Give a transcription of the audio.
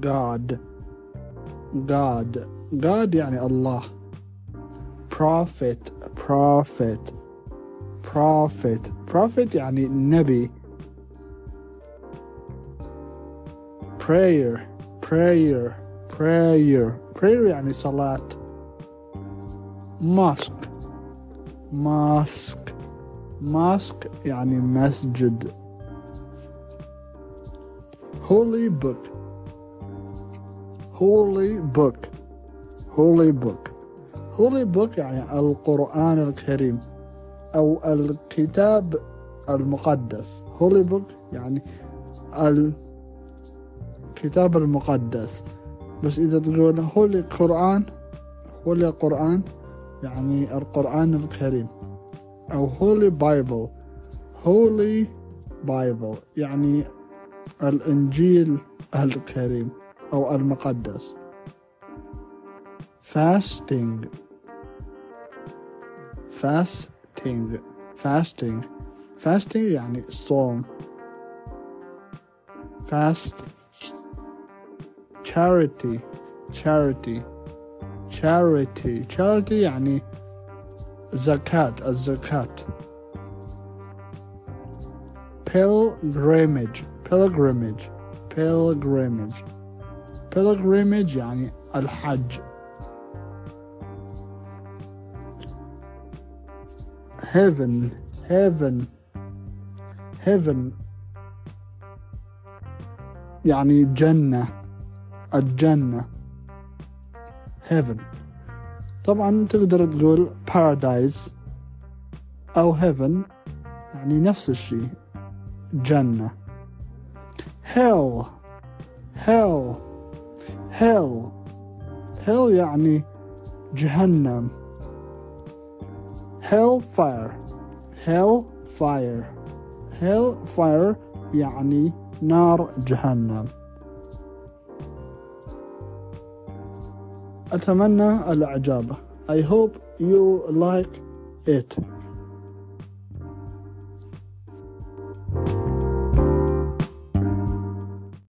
God God God يعني الله prophet prophet prophet prophet يعني نبي prayer prayer prayer prayer يعني صلاة mosque mosque mosque يعني مسجد holy book. Holy book. Holy book. Holy book يعني القرآن الكريم أو الكتاب المقدس. Holy book يعني الكتاب المقدس. بس إذا تقول holy قرآن holy قرآن يعني القرآن الكريم. أو holy bible holy bible يعني الإنجيل الكريم أو المقدس fasting fasting fasting fasting يعني صوم fast charity charity charity charity يعني زكاة الزكاة pilgrimage pilgrimage pilgrimage pilgrimage يعني الحج heaven heaven heaven يعني جنة الجنة heaven طبعا تقدر تقول paradise أو heaven يعني نفس الشيء جنة hell hell hell hell يعني جهنم hell fire hell fire hell fire يعني نار جهنم أتمنى الإعجاب I hope you like it